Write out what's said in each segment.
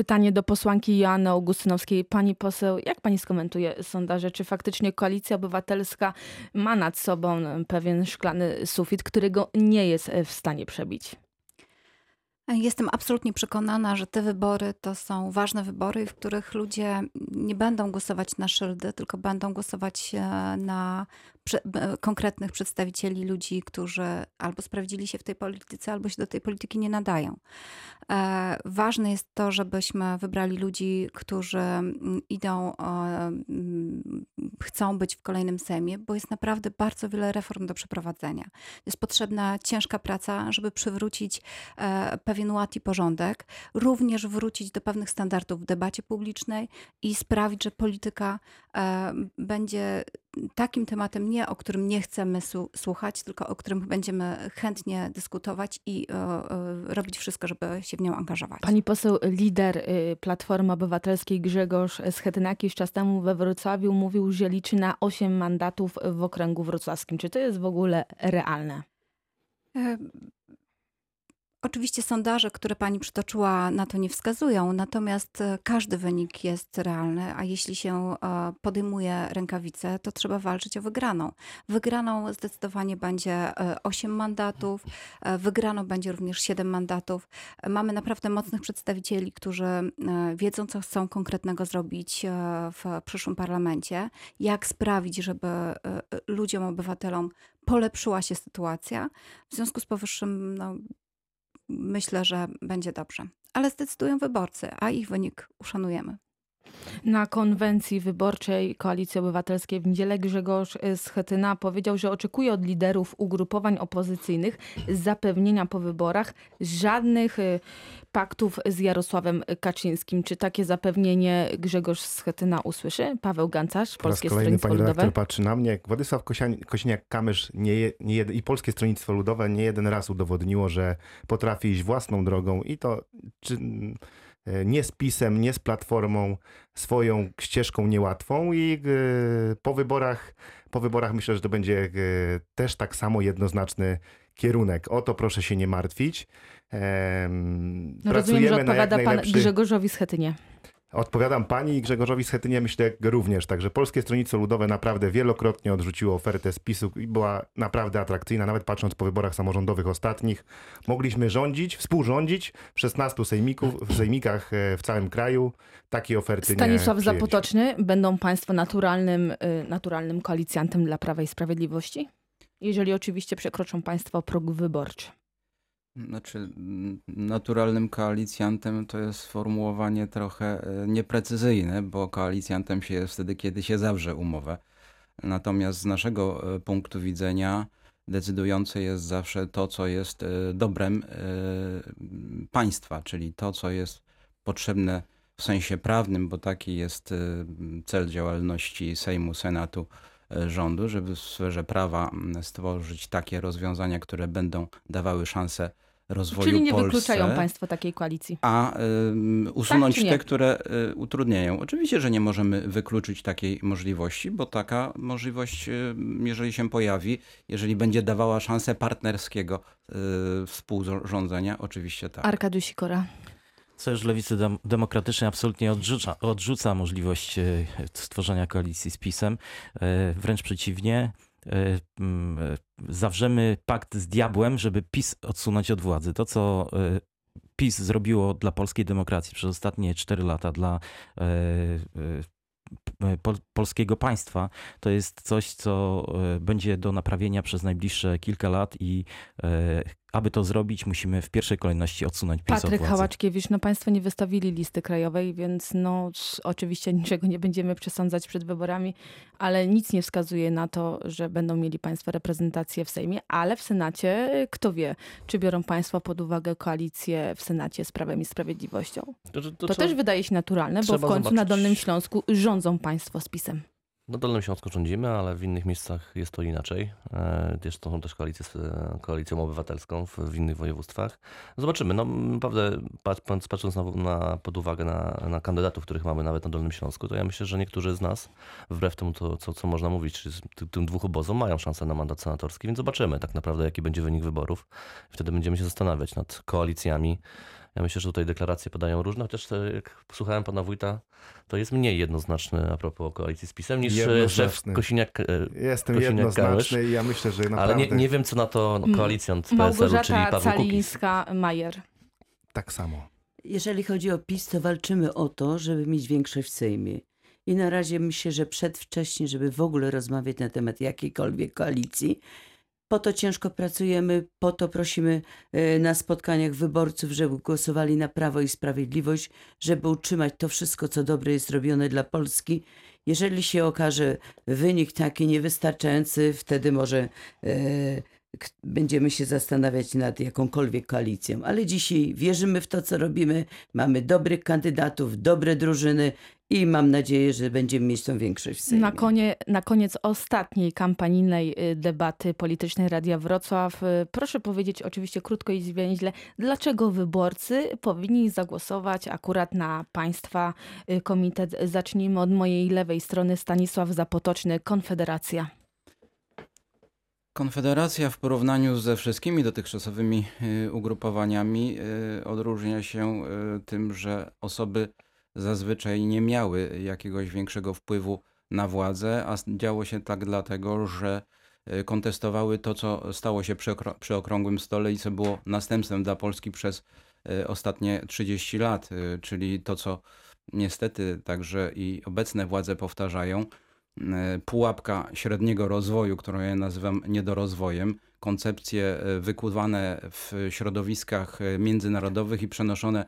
Pytanie do posłanki Joanny Augustynowskiej. Pani poseł, jak pani skomentuje sondaże? Czy faktycznie Koalicja Obywatelska ma nad sobą pewien szklany sufit, którego nie jest w stanie przebić? Jestem absolutnie przekonana, że te wybory to są ważne wybory, w których ludzie nie będą głosować na szyldy, tylko będą głosować e, na konkretnych przedstawicieli ludzi, którzy albo sprawdzili się w tej polityce, albo się do tej polityki nie nadają. E, ważne jest to, żebyśmy wybrali ludzi, którzy idą, chcą być w kolejnym Sejmie, bo jest naprawdę bardzo wiele reform do przeprowadzenia. Jest potrzebna ciężka praca, żeby przywrócić e, pewien ład i porządek, również wrócić do pewnych standardów w debacie publicznej i sprawić, że polityka e, będzie takim tematem nie, o którym nie chcemy słuchać, tylko o którym będziemy chętnie dyskutować i e, e, robić wszystko, żeby się w nią angażować. Pani poseł, lider y, Platformy Obywatelskiej Grzegorz Schetyna jakiś czas temu we Wrocławiu mówił, że liczy na 8 mandatów w okręgu wrocławskim. Czy to jest w ogóle realne? Oczywiście sondaże, które pani przytoczyła, na to nie wskazują, natomiast e, każdy wynik jest realny, a jeśli się e, podejmuje rękawice, to trzeba walczyć o wygraną. Wygraną zdecydowanie będzie 8 e, mandatów, wygraną będzie również 7 mandatów. Mamy naprawdę mocnych przedstawicieli, którzy wiedzą, co chcą konkretnego zrobić w przyszłym parlamencie, jak sprawić, żeby ludziom, obywatelom polepszyła się sytuacja. W związku z powyższym no, myślę, że będzie dobrze. Ale zdecydują wyborcy, a ich wynik uszanujemy. Na konwencji wyborczej Koalicji Obywatelskiej w niedzielę Grzegorz Schetyna powiedział, że oczekuje od liderów ugrupowań opozycyjnych zapewnienia po wyborach żadnych y, paktów z Jarosławem Kaczyńskim. Czy takie zapewnienie Grzegorz Schetyna usłyszy? Paweł Gancarz, Polskie kolejny Stronnictwo pani Ludowe. patrzy na mnie. Władysław Kosiniak-Kamysz nie, nie i Polskie Stronnictwo Ludowe nie jeden raz udowodniło, że potrafi iść własną drogą i to czy, nie z PiSem, nie z Platformą, swoją ścieżką niełatwą i e, po wyborach, po wyborach myślę, że to będzie e, też tak samo jednoznaczny kierunek. O to proszę się nie martwić. No rozumiem, że odpowiada pan Grzegorzowi Schetynie. Odpowiadam pani i Grzegorzowi Schetynie myślę również. Także Polskie Stronnictwo Ludowe naprawdę wielokrotnie odrzuciło ofertę spisu i była naprawdę atrakcyjna, nawet patrząc po wyborach samorządowych ostatnich. Mogliśmy rządzić, współrządzić w 16 sejmików, w sejmikach e, w całym kraju. Takie oferty Stanisław nie Zapotoczny, będą państwo naturalnym, y, naturalnym koalicjantem dla Prawa i Sprawiedliwości? Jeżeli oczywiście przekroczą państwo próg wyborczy. Znaczy, naturalnym koalicjantem to jest sformułowanie trochę e, nieprecyzyjne, bo koalicjantem się jest wtedy, kiedy się zawrze umowę. Natomiast z naszego e, punktu widzenia decydujące jest zawsze to, co jest e, dobrem państwa, czyli to, co jest potrzebne w sensie prawnym, bo taki jest cel działalności Sejmu, Senatu rządu, żeby w sferze prawa stworzyć takie rozwiązania, które będą dawały szansę rozwoju Czyli nie Polsce, wykluczają państwo takiej koalicji? A y, usunąć tak, te, które y, utrudniają. Oczywiście, że nie możemy wykluczyć takiej możliwości, bo taka możliwość, y, jeżeli się pojawi, jeżeli będzie dawała szansę partnerskiego współrządzenia, oczywiście tak. Arkadiusz Sikora. Sojusz Lewicy Demokratycznej absolutnie odrzuca, odrzuca możliwość e, stworzenia koalicji z PiSem. E, wręcz przeciwnie, e, zawrzemy pakt z diabłem, żeby PiS odsunąć od władzy. To, co PiS zrobiło dla polskiej demokracji przez ostatnie 4 lata, dla polskiego państwa, to jest coś, co będzie do naprawienia przez najbliższe kilka lat i aby to zrobić, musimy w pierwszej kolejności odsunąć PiS Patryk Hałaczkiewicz, no państwo nie wystawili listy krajowej, więc no oczywiście niczego nie będziemy przesądzać przed wyborami, ale nic nie wskazuje na to, że będą mieli państwo reprezentację w Sejmie, ale w Senacie kto wie, czy biorą państwo pod uwagę koalicję w Senacie z Prawem i Sprawiedliwością. To, to, to, to też wydaje się naturalne, bo w końcu zobaczyć. na Dolnym Śląsku rządzą państwo z PiSem. Na Dolnym Śląsku rządzimy, ale w innych miejscach jest to inaczej. Jest to są też koalicje z koalicją obywatelską w, w innych województwach. Zobaczymy. No, naprawdę patrząc, patrząc na, na, pod uwagę na, na, kandydatów, których mamy nawet na Dolnym Śląsku, to ja myślę, że niektórzy z nas, wbrew temu, to, co, co można mówić, tym, tym dwóch obozom, mają szansę na mandat senatorski, więc zobaczymy tak naprawdę, jaki będzie wynik wyborów. Wtedy będziemy się zastanawiać nad koalicjami Ja myślę, że tutaj deklaracje padają różne, chociaż e, jak słuchałem pana wójta, to jest mniej jednoznaczny a propos koalicji z PiSem niż e, szef. Kosiniak. e, Jestem Kosiniak-Kamysz. jednoznaczny i ja myślę, że naprawdę Ale nie, nie wiem, co na to Mm. koalicjant PSL-u, czyli Paweł Kukiz. Calińska-Majer. tak samo. Jeżeli chodzi o PiS, to walczymy o to, żeby mieć większość w Sejmie. I na razie myślę, że przedwcześnie, żeby w ogóle rozmawiać na temat jakiejkolwiek koalicji. Po to ciężko pracujemy, po to prosimy e, na spotkaniach wyborców, żeby głosowali na Prawo i Sprawiedliwość, żeby utrzymać to wszystko, co dobre jest robione dla Polski. Jeżeli się okaże wynik taki niewystarczający, wtedy może e, będziemy się zastanawiać nad jakąkolwiek koalicją. Ale dzisiaj wierzymy w to, co robimy. Mamy dobrych kandydatów, dobre drużyny i mam nadzieję, że będziemy mieć tą większość w Sejmie. Na, konie, na koniec ostatniej kampanijnej y, debaty politycznej Radia Wrocław, y, proszę powiedzieć oczywiście krótko i zwięźle, dlaczego wyborcy powinni zagłosować akurat na Państwa y, komitet. Zacznijmy od mojej lewej strony, Stanisław Zapotoczny, Konfederacja. Konfederacja w porównaniu ze wszystkimi dotychczasowymi ugrupowaniami odróżnia się tym, że osoby zazwyczaj nie miały jakiegoś większego wpływu na władzę, a działo się tak dlatego, że y, kontestowały to, co stało się przy, przy okrągłym stole i co było następstwem dla Polski przez y, ostatnie 30 lat, y, czyli to, co niestety także i obecne władze powtarzają, e, pułapka średniego rozwoju, którą ja nazywam niedorozwojem, koncepcje e, wykuwane w środowiskach e, międzynarodowych i przenoszone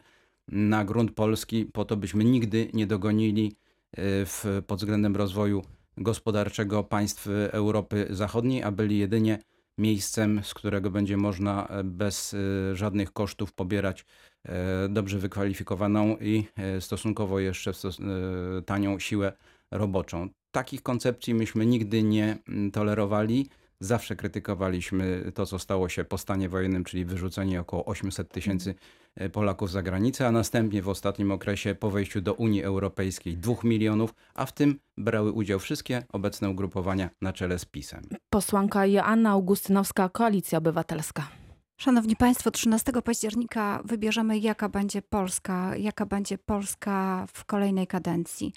na grunt polski po to, byśmy nigdy nie dogonili e, w, pod względem rozwoju gospodarczego państw Europy Zachodniej, a byli jedynie miejscem, z którego będzie można e, bez e, żadnych kosztów pobierać e, dobrze wykwalifikowaną i e, stosunkowo jeszcze e, tanią siłę roboczą. Takich koncepcji myśmy nigdy nie mm, tolerowali. Zawsze krytykowaliśmy to, co stało się po stanie wojennym, czyli wyrzucenie około 800 tysięcy e, Polaków za granicę, a następnie w ostatnim okresie po wejściu do Unii Europejskiej 2 milionów, a w tym brały udział wszystkie obecne ugrupowania na czele z PiSem. Posłanka Joanna Augustynowska, Koalicja Obywatelska. Szanowni Państwo, 13 października wybierzemy, jaka będzie Polska, jaka będzie Polska w kolejnej kadencji.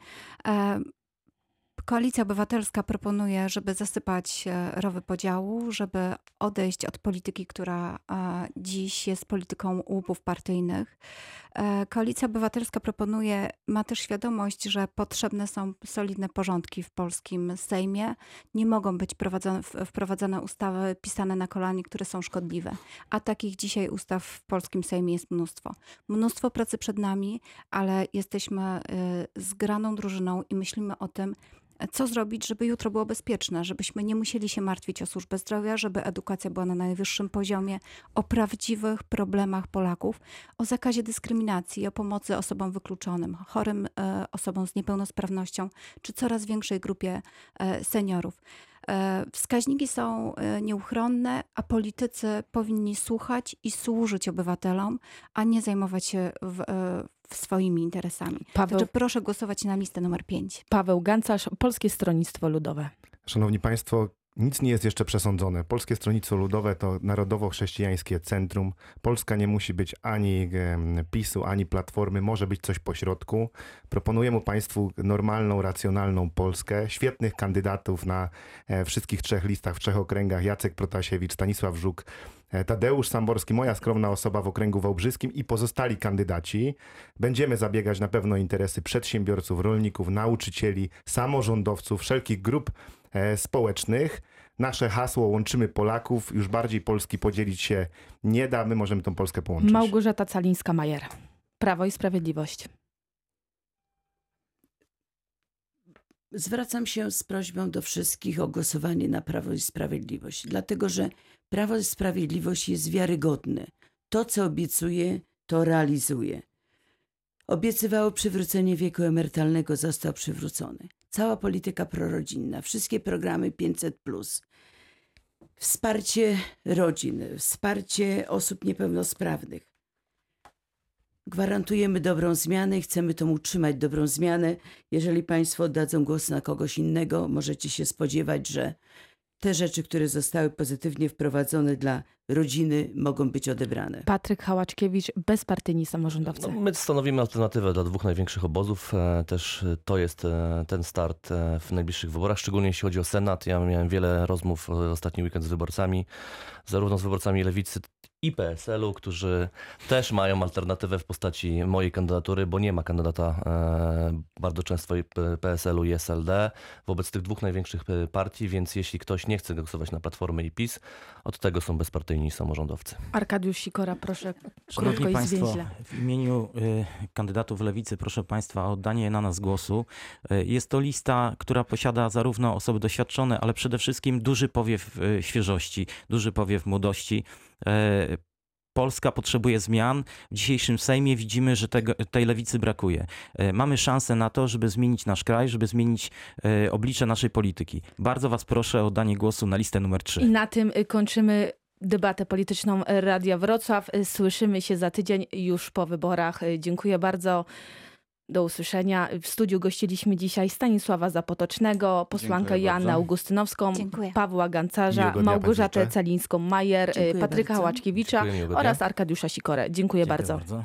Koalicja Obywatelska proponuje, żeby zasypać e, rowy podziału, żeby odejść od polityki, która e, dziś jest polityką łupów partyjnych. E, Koalicja Obywatelska proponuje, ma też świadomość, że potrzebne są solidne porządki w polskim Sejmie. Nie mogą być prowadzone, wprowadzane ustawy pisane na kolanie, które są szkodliwe. A takich dzisiaj ustaw w polskim Sejmie jest mnóstwo. Mnóstwo pracy przed nami, ale jesteśmy y, zgraną drużyną i myślimy o tym, co zrobić, żeby jutro było bezpieczne, żebyśmy nie musieli się martwić o służbę zdrowia, żeby edukacja była na najwyższym poziomie, o prawdziwych problemach Polaków, o zakazie dyskryminacji, o pomocy osobom wykluczonym, chorym e, osobom z niepełnosprawnością, czy coraz większej grupie e, seniorów. E, Wskaźniki są nieuchronne, a politycy powinni słuchać i służyć obywatelom, a nie zajmować się w, w swoimi interesami. Paweł, Także proszę głosować na listę numer 5. Paweł Gancarz, Polskie Stronnictwo Ludowe. Szanowni Państwo, nic nie jest jeszcze przesądzone. Polskie Stronnictwo Ludowe to narodowo-chrześcijańskie centrum. Polska nie musi być ani PiSu, ani Platformy, może być coś pośrodku. Proponujemy Państwu normalną, racjonalną Polskę, świetnych kandydatów na e, wszystkich trzech listach, w trzech okręgach. Jacek Protasiewicz, Stanisław Żuk, e, Tadeusz Samborski, moja skromna osoba w okręgu wałbrzyskim i pozostali kandydaci. Będziemy zabiegać na pewno interesy przedsiębiorców, rolników, nauczycieli, samorządowców, wszelkich grup społecznych. Nasze hasło łączymy Polaków, już bardziej Polski podzielić się nie da, my możemy tą Polskę połączyć. Małgorzata Calińska-Majer. Prawo i Sprawiedliwość. Zwracam się z prośbą do wszystkich o głosowanie na Prawo i Sprawiedliwość, dlatego że Prawo i Sprawiedliwość jest wiarygodne. To, co obiecuje, to realizuje. Obiecywało przywrócenie wieku emerytalnego, został przywrócony. Cała polityka prorodzinna, wszystkie programy 500, wsparcie rodzin, wsparcie osób niepełnosprawnych. Gwarantujemy dobrą zmianę i chcemy tą utrzymać dobrą zmianę. Jeżeli Państwo oddadzą głos na kogoś innego, możecie się spodziewać, że te rzeczy, które zostały pozytywnie wprowadzone dla rodziny, mogą być odebrane. Patryk Hałaczkiewicz, bezpartyjni samorządowcy. No, my stanowimy alternatywę dla dwóch największych obozów. E, Też e, to jest e, ten start w najbliższych wyborach, szczególnie jeśli chodzi o Senat. Ja miałem wiele rozmów ostatni weekend z wyborcami, zarówno z wyborcami Lewicy i PSL-u, którzy też mają alternatywę w postaci mojej kandydatury, bo nie ma kandydata e, bardzo często i PSL-u i SLD wobec tych dwóch największych e, partii, więc jeśli ktoś nie chce głosować na Platformę i PiS, od tego są bezpartyjni samorządowcy. Arkadiusz Sikora, proszę krótko Szanowni i Państwo, zwięźle. w imieniu y, kandydatów Lewicy proszę Państwa o oddanie na nas głosu. Jest to lista, która posiada zarówno osoby doświadczone, ale przede wszystkim duży powiew świeżości, duży powiew młodości. Y, Polska potrzebuje zmian. W dzisiejszym Sejmie widzimy, że tego, tej lewicy brakuje. Y, Mamy szansę na to, żeby zmienić nasz kraj, żeby zmienić y, oblicze naszej polityki. Bardzo Was proszę o oddanie głosu na listę numer 3. I na tym y, kończymy debatę polityczną Radia Wrocław. Y, Słyszymy się za tydzień już po wyborach. Y, Dziękuję bardzo. Do usłyszenia. W studiu gościliśmy dzisiaj Stanisława Zapotocznego, posłankę Dziękuję Joannę bardzo. Augustynowską, Dziękuję. Pawła Gancarza, Małgorzatę. Celińską-Majer, y, Dziękuję Patryka bardzo. Hałaczkiewicza Dziękuję, oraz Arkadiusza Sikorę. Dziękuję bardzo. bardzo.